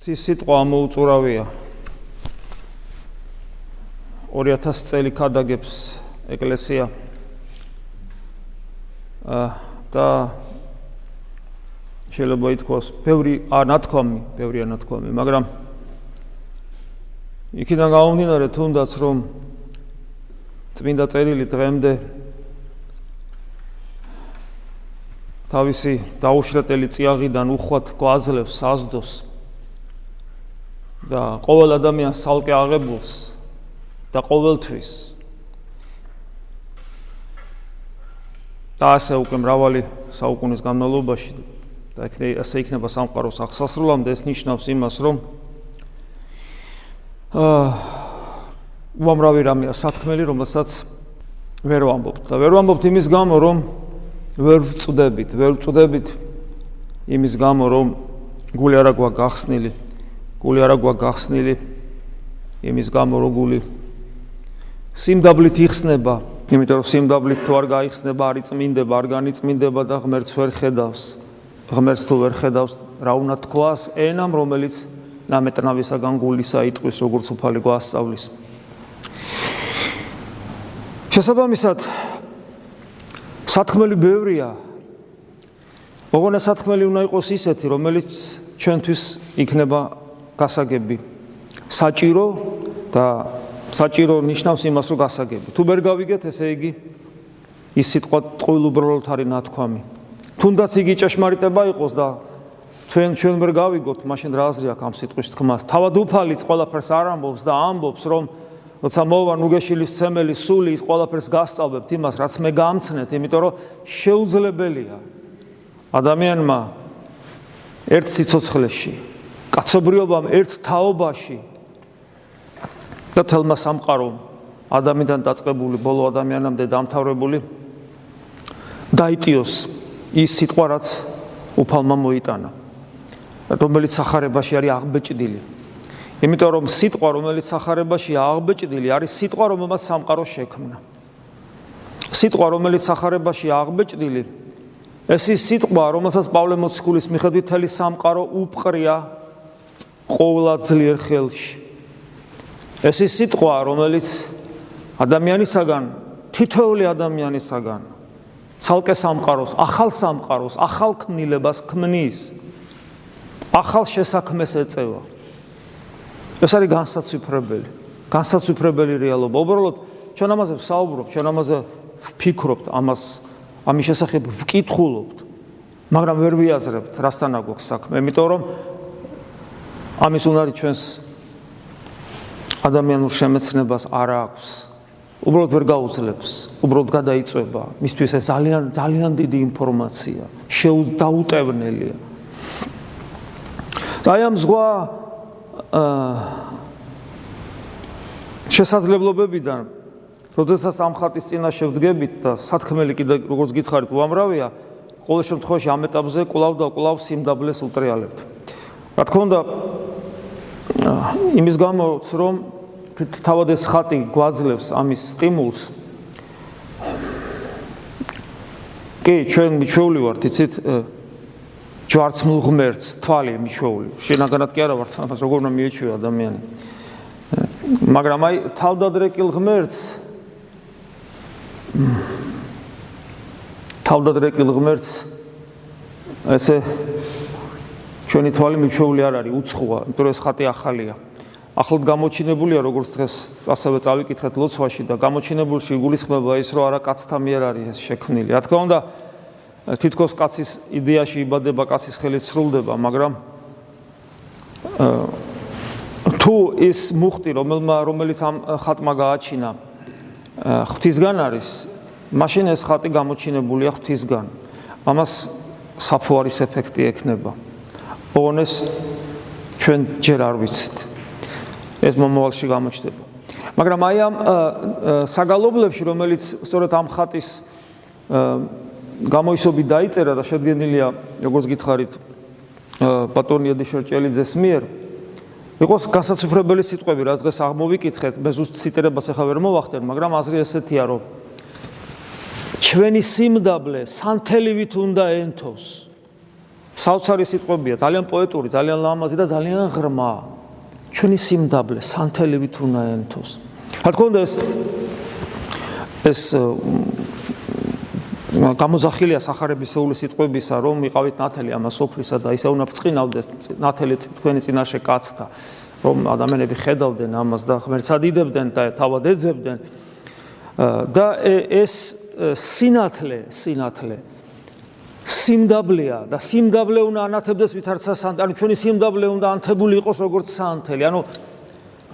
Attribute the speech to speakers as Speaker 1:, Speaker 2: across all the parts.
Speaker 1: ღვთის სიტყვა ამოუწურავია 2000 წელი ქადაგებს ეკლესია. და შეიძლება ითქვას, ბევრი ანათქვამი, ბევრი ანათქვამი, მაგრამ იქიდან გამომდინარე თუნდაც რომ წმინდა წერილი დღემდე თავისი დაუშრეტელი წიაღიდან უხვად გვაძლევს საზდოს და ყოველ ადამიანს სალკე აღებულს და ყოველთვის. და ასე უკვე მრავალი საუკუნის განმავლობაში და ასე იქნება სამყაროს აღსასრულამდე ეს ნიშნავს იმას რომ აა უამრავი რამეა სათქმელი რომელსაც ვერ ვამბობთ. და ვერ ვამბობთ იმის გამო რომ ვერ ვწდებით ვერ ვწდებით იმის გამო რომ გული არა გვა გახსნილი გული არა გვა გახსნილი იმის გამო რომ გული სიმდაბლით იხსნება იმიტომ რომ სიმდაბლით თუ არ გაიხსნება არ იწმინდება არ განიწმინდება და ღმერთს ვერ ხედავს. ღმერთს თუ ვერ ხედავს რა უნდა თქვას ენამ რომელიც ნამეტნავისაგან გულისა იტყვის როგორც უფალი გვასწავლის. შესაბამისად სათქმელი ბევრია. ოღონდ სათქმელი უნდა იყოს ისეთი რომელიც ჩვენთვის იქნება გასაგები. საჭირო და საჭირო ნიშნავს იმას რომ გასაგები. თუ ვერ გავიგეთ ესე იგი ის სიტყვა ყოველ უბრალოდ არის ნათქვამი. თუნდაც იგი ჭეშმარიტება იყოს და ჩვენ ჩვენ ვერ გავიგოთ მაშინ რა აზრი აქვს ამ სიტყვის თქმას? თავად უფალიც ყველაფერს არ ამბობს და ამბობს რომ როცა მოვა ნუგეშილის ცემელი სული ის ყველაფერს გასწავლებთ იმას რაც მე გამცნეთ იმიტომ რომ შეუძლებელია ადამიანმა ერთ სიცოცხლეში კაცობრიობამ ერთ თაობაში. და თელმა სამყარომ ადამიანთან დაწყებული ბოლო ადამიანამდე დამთავრებული დაიტიოს ის სიტყვა რაც უფალმა მოიტანა. რომელიც сахарებაში არის აღბეჭდილი. იმიტომ რომ სიტყვა რომელიც сахарებაში აღბეჭდილი არის სიტყვა რომელმაც სამყარო შექმნა. სიტყვა რომელიც сахарებაში აღბეჭდილი ეს ის სიტყვა რომელსაც პავლე მოციქულის მიხედვით თელი სამყარო უპყრია ყოვლა ძლიერ ხელში. ეს ის სიტყვა რომელიც ადამიანისაგან თითოეული ადამიანისაგან ცალკე სამყაროს ახალ სამყაროს ახალ ქმნილებას ქმნის. ახალ შესაქმეს ეწევა. ეს არის განსაცვიფრებელი განსაცვიფრებელი რეალობა. უბრალოდ ჩვენ ამაზე ვსაუბრობთ ჩვენ ამაზე ვფიქრობთ ამას ამის შესახებ ვკითხულობთ მაგრამ ვერ ვიაზრებთ რასთან აქვს საქმე. იმიტომ რომ ამის უნარი ჩვენს ადამიანურ შემეცნებას არ აქვს. უბრალოდ ვერ გაუძლებს, უბრალოდ გადაიწვება. მისთვის ეს ძალიან ძალიან დიდი ინფორმაცია, შეუდაუტევნელია. და აი ამ ზღვა შესაძლებლობებიდან, როდესაც ამ ხატის წინაშე ვდგებით და სათქმელი კიდე როგორც გითხარით, უამრავია, ყოველ შემთხვევაში ამ ეტაპზე კვლავ და კვლავ სიმდაბლეს უტრიალებთ. რა თქმა უნდა, იმის გამოც რომ თავად ეს ხატი გვაძლევს ამის სტიმულს. კი ჩვენ მიჩვეული ვართ იცით? ჯვარცმულ ღმერთს თვალი მიჩვეული. შენაგანად კი არა ვართ ამას როგორ უნდა მიეჩვია ადამიანი? მაგრამ აი თავდადრეკილ ღმერთს თავდადრეკილ ღმერთს ესე ჩვენი თვალი მიჩვეული არ არის უცხოა იმიტომ რომ ეს ხატი ახალია. ახლად გამოჩინებულია როგორც დღეს ასევე წავიკითხეთ ლოცვაში და გამოჩინებულში გულისხმება ის რომ არა კაცთა მიერ არის ეს შექმნილი. რა თქმა უნდა თითქოს კაცის იდეაში იბადება კაცის ხელით სრულდება მაგრამ თუ ის მუხტი რომელმა რომელიც ამ ხატმა გააჩინა ღვთისგან არის მაშინ ეს ხატი გამოჩინებულია ღვთისგან. ამას საფუარის ეფექტი ექნება ოღონდ ეს ჩვენ ჯერ არ ვიცით. ეს მომავალში გამოჩნდება. მაგრამ აი ამ საგალობლებში, რომელიც სწორედ ამ ხატის გამოისობი დაიწერა და შედგენილია, როგორც გითხარით, პატრონიადი შერჭელიძეს მიერ, იყოს გასაცვიფრებელი სიტყვები, რაც დღეს აღმოვიკითხეთ, მე ზუსტ ციტირებას ახლა ვერ მოვახდენ, მაგრამ აზრი ესეთია, რომ ჩვენი სიმდაბლე სანთელივით უნდა ენთოს. საოცარი სიტყვებია, ძალიან პოეტური, ძალიან ლამაზი და ძალიან ღრმა. ჩვენი სიმდაბლე სანთელივით უნდა ენთოს. რა თქმა უნდა ეს ეს გამოძახილია სახარების სეული სიტყვებისა, რომ იყავით ნათელი ამას სოფლისა და ისე უნდა წინავდეს ნათელი თქვენი წინაშე კაცთა, რომ ადამიანები ხედავდნენ ამას და ღმერთს ადიდებდნენ და თავად ეძებდნენ. და ეს სინათლე, სინათლე სიმდაბლეა და სიმდაბლე უნდა ანათებდეს ვითარცა სანთელი. ანუ ჩვენი სიმდაბლე უნდა ანთებული იყოს როგორც სანთელი. ანუ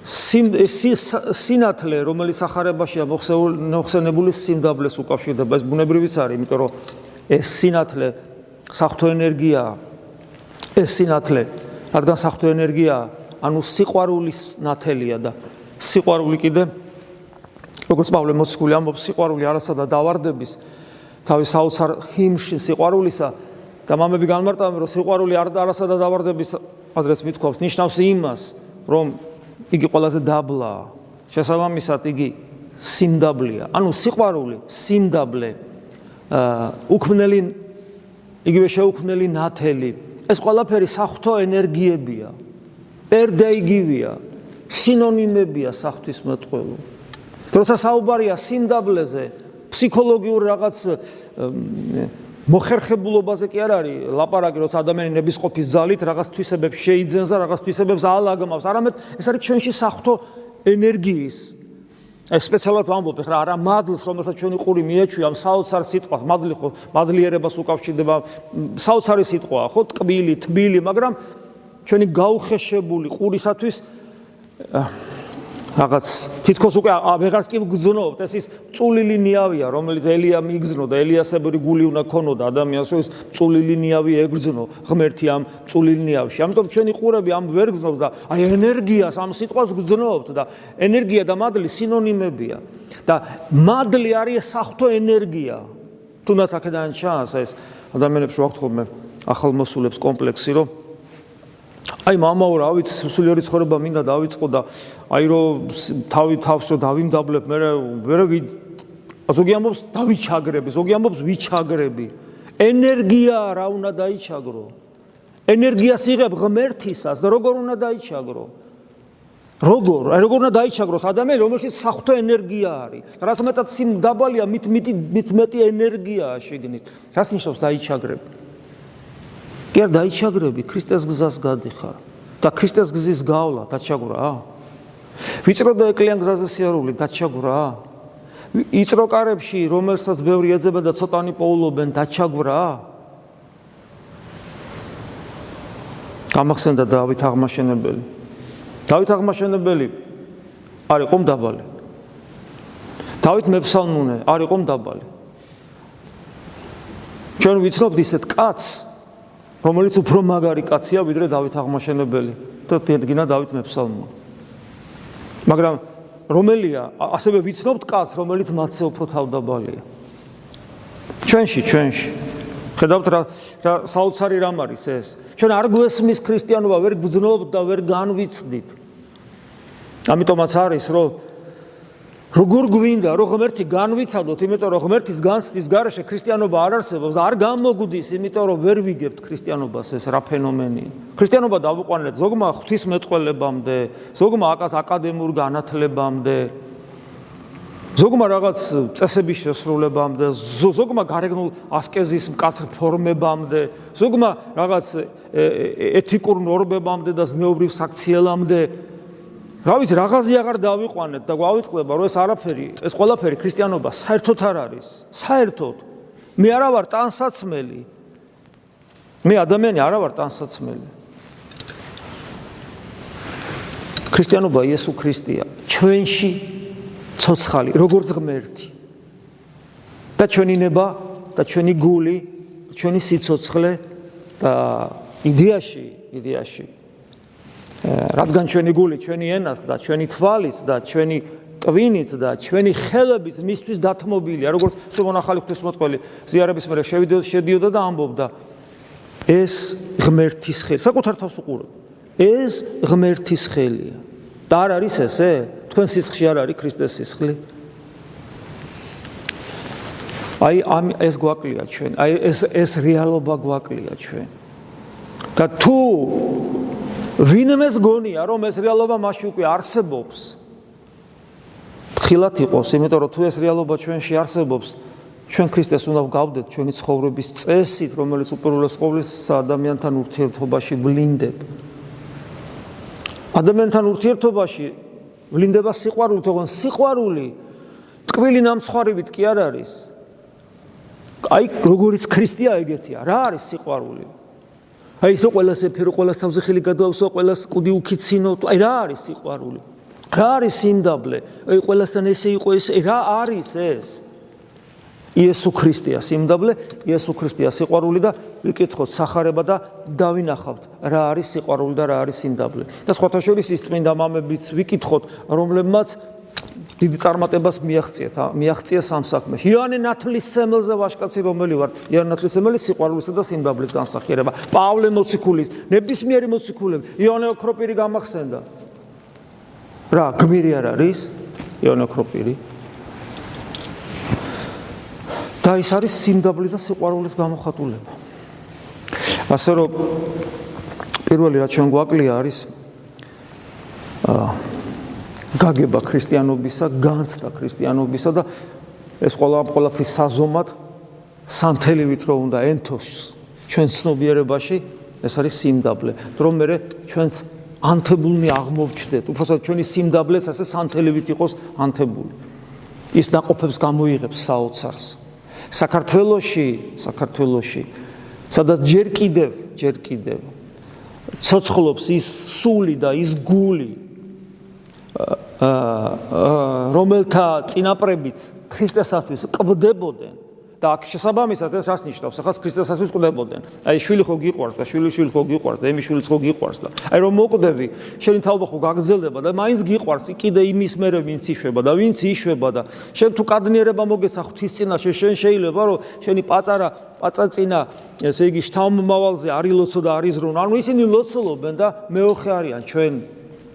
Speaker 1: სინათლე, რომელიც ახარებაშია მოხსენებული სიმდაბლეს უკავშირდება, ეს ბუნებრივიც არის, იმიტომ რომ ეს სინათლე საფრთხო ენერგიაა. ეს სინათლე, რადგან საფრთხო ენერგიაა, ანუ სიყვარულის ნათელია და სიყვარული კიდე როგორც პავლე მოციქული ამბობს, სიყვარული არასადა დავარდების თავის საოცარ ჰიმში სიყვარულისა და მამები განმარტავენ, რომ სიყვარული არასადა დავარდების ადრეს მithქვავს, ნიშნავს იმას, რომ იგი ყველაზე დაბლაა. შესაბამისად იგი სიმდაბლეა. ანუ სიყვარული, სიმდაბლე, უქმნელი იგივე შეუქმნელი ნათელი. ეს ყველაფერი საფრთხო ენერგიებია. პერდეიგივია, სინონიმებია საფრთხისმეტყველო. როცა საუბარია სიმდაბლეზე, ფსიქოლოგიურ რაღაც მოხერხებულობაზე კი არ არის ლაპარაკი, როცა ადამიანი ნების ყოფის ძალით რაღაც თვისებებს შეიძენს და რაღაც თვისებებს აალაგმავს. არამედ ეს არის ჩვენში საფრთხო ენერგიის ეს სპეციალურად ვამბობ, ხრა არა მადლს, რომელსაც ჩვენი ყური მიეჩვია, ამ საოცარ სიტყვას, მადლი ხო, მადლიერებას უკავშირდება, საოცარი სიტყვაა, ხო, ტკბილი, თბილი, მაგრამ ჩვენი გაუხეშებული ყურისათვის რაღაც თითქოს უკვე აღარს კი გძნობთ ეს ის წულილი ნიავია რომელიც ელია მიგზნო და ელიასებური გული უნდა ქონოდა ადამიანს ეს წულილი ნიავი ეგრძნო ღმერთი ამ წულილი ნიავში ამიტომ ჩვენი ყურები ამ ვერ გძნობს და აი ენერგიას ამ სიტყვას გძნობთ და ენერგია და მადლი სინონიმებია. და მადლი არის საფრთხო ენერგია. თუნდაც აქედან ჩანს ეს ადამიანებს ვახთხობ მე ახალმოსულებს კომპლექსი რომ აი მამაო რა ვიცი სულიერი ცხოვრება მინდა დავიწყო და აი რომ თავი თავს რომ დავიმდაბლებ მე მე ზოგი ამბობს დავიჩაგრები ზოგი ამბობს ვიჩაგრები. ენერგია რა უნდა დაიჩაგრო? ენერგიას იღებ ღმერთისას და როგორ უნდა დაიჩაგრო? როგორ? აი როგორ უნდა დაიჩაგროს ადამიანი რომელშიც საღვთო ენერგია არის? რას მეტად სიმდაბალია მით მით მეტი ენერგიაა შეგნით რას ნიშნავს დაიჩაგრები კი არ დაიჩაგრები ქრისტეს გზას გადიხარ. და ქრისტეს გზის გავლა დაჩაგვრა ვიწრო და ეკლიან გზაზე სიარული დაჩაგვრა იწრო კარებში რომელსაც ბევრი ეძება და ცოტანი პოულობენ დაჩაგვრა გამახსენდა დავით აღმაშენებელი. დავით აღმაშენებელი არ იყო მდაბალი. დავით მეფსალმუნე არ იყო მდაბალი. ჩვენ ვიცნობთ ისეთ კაცს რომელიც უფრო მაგარი კაცია ვიდრე დავით აღმაშენებელი და დგინა დავით მეფსალმუნე. მაგრამ რომელია ასევე ვიცნობთ კაცს რომელიც მათზე უფრო თავდაბალია. ჩვენში, ჩვენში ხედავთ რა რა საოცარი რამ არის ეს. ჩვენ არ გვესმის ქრისტიანობა, ვერ გძნობთ და ვერ განვიცდით. ამიტომაც არის რომ როგორ გვინდა რომ ღმერთი განვიცადოთ, იმიტომ რომ ღმერთის განცდის garaშე ქრისტიანობა არ არსებობს, არ გამოგვდის, იმიტომ რომ ვერ ვიგებთ ქრისტიანობას ეს რა ფენომენია. ქრისტიანობა დავუყანეთ ზოგმა ღვთისმეტყველებამდე, ზოგმა აკას აკადემურ განათლებამდე, ზოგმა რაღაც წესების შესრულებამდე, ზოგმა გარეგნულ ასკეზის მკაცრ ფორმებამდე, ზოგმა რაღაც ეთიკურ ნორმებამდე და ზნეობრივ საქციელამდე რა ვიცი რაღაცი აღარ დავიყვანეთ და გვავიწყდება რომ ეს არაფერი ეს ყველაფერი ქრისტიანობა საერთოდ არ არის საერთოდ. მე არა ვარ ტანსაცმელი. მე ადამიანი არა ვარ ტანსაცმელი. ქრისტიანობა იესო ქრისტეა ჩვენში ცოცხალი როგორც ღმერთი. და ჩვენი ნება და ჩვენი გული ჩვენი სიცოცხლე და იდეაში იდეაში რადგან ჩვენი გული, ჩვენი ენაც და ჩვენი თვალიც და ჩვენი ტვინიც და ჩვენი ხელების მისთვის დათმობილია, როგორც სულმონახალი ღვთისმოწყალე ზიარების მერე შევიდოდა შედიოდა და ამბობდა ეს ღმერთის ხელი, საკუთარ თავს უყურებ. ეს ღმერთის ხელია. და არ არის ესე? თქვენ სისხლში არ არის ქრისტეს სისხლი? აი ამ ეს გვაკლია ჩვენ. აი ეს ეს რეალობა გვაკლია ჩვენ. და თუ ვინმეს გონია რომ ეს რეალობა მასში უკვე არსებობს. ხილათ იყოს იმიტომ რომ თუ ეს რეალობა ჩვენში არსებობს ჩვენ ქრისტეს უნდა გავდეთ ჩვენი ცხოვრების წესით რომელიც უპირველეს ყოვლისა ადამიანთან ურთიერთობაში ვლინდებ ადამიანთან ურთიერთობაში ვლინდება სიყვარული თქო სიყვარული ტკბილი ნამცხვარებით კი არ არის. აი როგორიც ქრისტია ეგეთია რა არის სიყვარული აი ისო ყოველას ეფერო ყოველას თავზე ხელი გადავსო ყოველას კუდი უკიცინო აი რა არის სიყვარული? რა არის სიმდაბლე? აი ყოველასთან ესე იყო ეს რა არის ეს? იესო ქრისტეა სიმდაბლე იესო ქრისტეა სიყვარული და ვიკითხოთ სახარება და დავინახავთ რა არის სიყვარული და რა არის სიმდაბლე. და სხვათა შორის ის წმინდა მამებიც ვიკითხოთ რომლებმაც დიდი წარმატებას მიაღწიათ, მიაღწია სამსაქმეში. იოანე ნათლისმცემელზე ვაშკაცი რომელი ვარ? იოანე ნათლისმცემელი სიყვარულისა და სიმბაბლის განსახიერება. პავლე მოციქულის, ნებისმიერი მოციქულები, იოანე ოქროპირი გამახსენდა. რა, გმირი არ არის? იოანე ოქროპირი. და ის არის სიმბაბლის და სიყვარულის გამოხატულება. ასე რომ პირველი რაც ჩვენ გვაკლია არის აა გაგება ქრისტიანობისა, განცდა ქრისტიანობისა და ეს ყველა ყველაფრის საზომად სამთელივით რო უნდა ენთოს ჩვენ ცნობიერებაში ეს არის სიმდაბლე. რომ მე ჩვენს ანთებულნი აღმოვჩნდეთ. უბრალოდ ჩვენი სიმდაბლეს ასე სამთელივით იყოს ანთებული. ის ناقოფებს გამოიღებს საოცარს. საქართველოში საქართველოში სადაც ჯერ კიდევ ჯერ კიდევ ცოცხლობს ის სული და ის გული რომელთა წინაპრებიც ქრისტესათვის ყვდებოდნენ და აქ შესაბამისად ეს ასნიშნავს, ახლა ქრისტესათვის ყვდებოდნენ. აი შვილი ხო გიყვარს და შვილი შვილი ხო გიყვარს და ემი შვილი ხო გიყვარს და აი რომ მოკვდები, შენი თაობა ხო გაგზელდება და მაინც გიყვარს კიდე იმის მერე ვინც იშვება და ვინც იშვება და შენ თუ კადნიერება მოგეცა ღვთისწინაშე შენ შეიძლება რომ შენი პატარა პაწაწინა ესე იგი შთამომავალზე არილოცო და არიზრუნ. ანუ ისინი ლოცულობენ და მეოხე არიან ჩვენ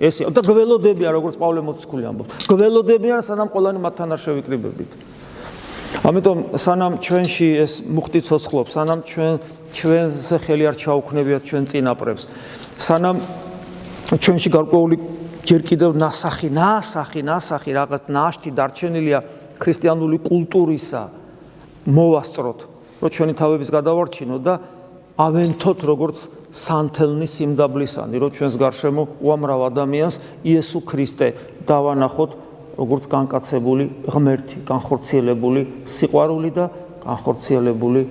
Speaker 1: ესე და გველოდებიან როგორც პავლე მოციქული ამბობს. გველოდებიან სანამ ყველანი მათთან არ შევიკრიბებით ამიტომ სანამ ჩვენში ეს მუხტი ცოცხლობს სანამ ჩვენ ჩვენს ხელი არ ჩაუქნევიათ ჩვენ წინაპრებს. სანამ ჩვენში გარკვეული ჯერ კიდევ ნასახი ნასახი ნასახი რაღაც ნაშთი დარჩენილია ქრისტიანული კულტურისა მოვასწროთ რომ ჩვენი თავების გადავარჩინოთ და ავენთოთ როგორც სანთელნი სიმდაბლისანი, რომ ჩვენს გარშემო უამრავ ადამიანს იესო ქრისტე დავანახოთ როგორც განკაცებული ღმერთი, განხორციელებული სიყვარული და განხორციელებული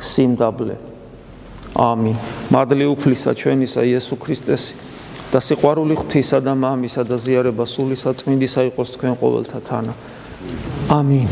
Speaker 1: სიმდაბლე. ამინ. მადლი უფლისა ჩვენისა იესო ქრისტეს და სიყვარული ღვთისა და მამისა და ზიარება სული საწმინდისა იყოს თქვენ ყოველთა თანა. ამინ.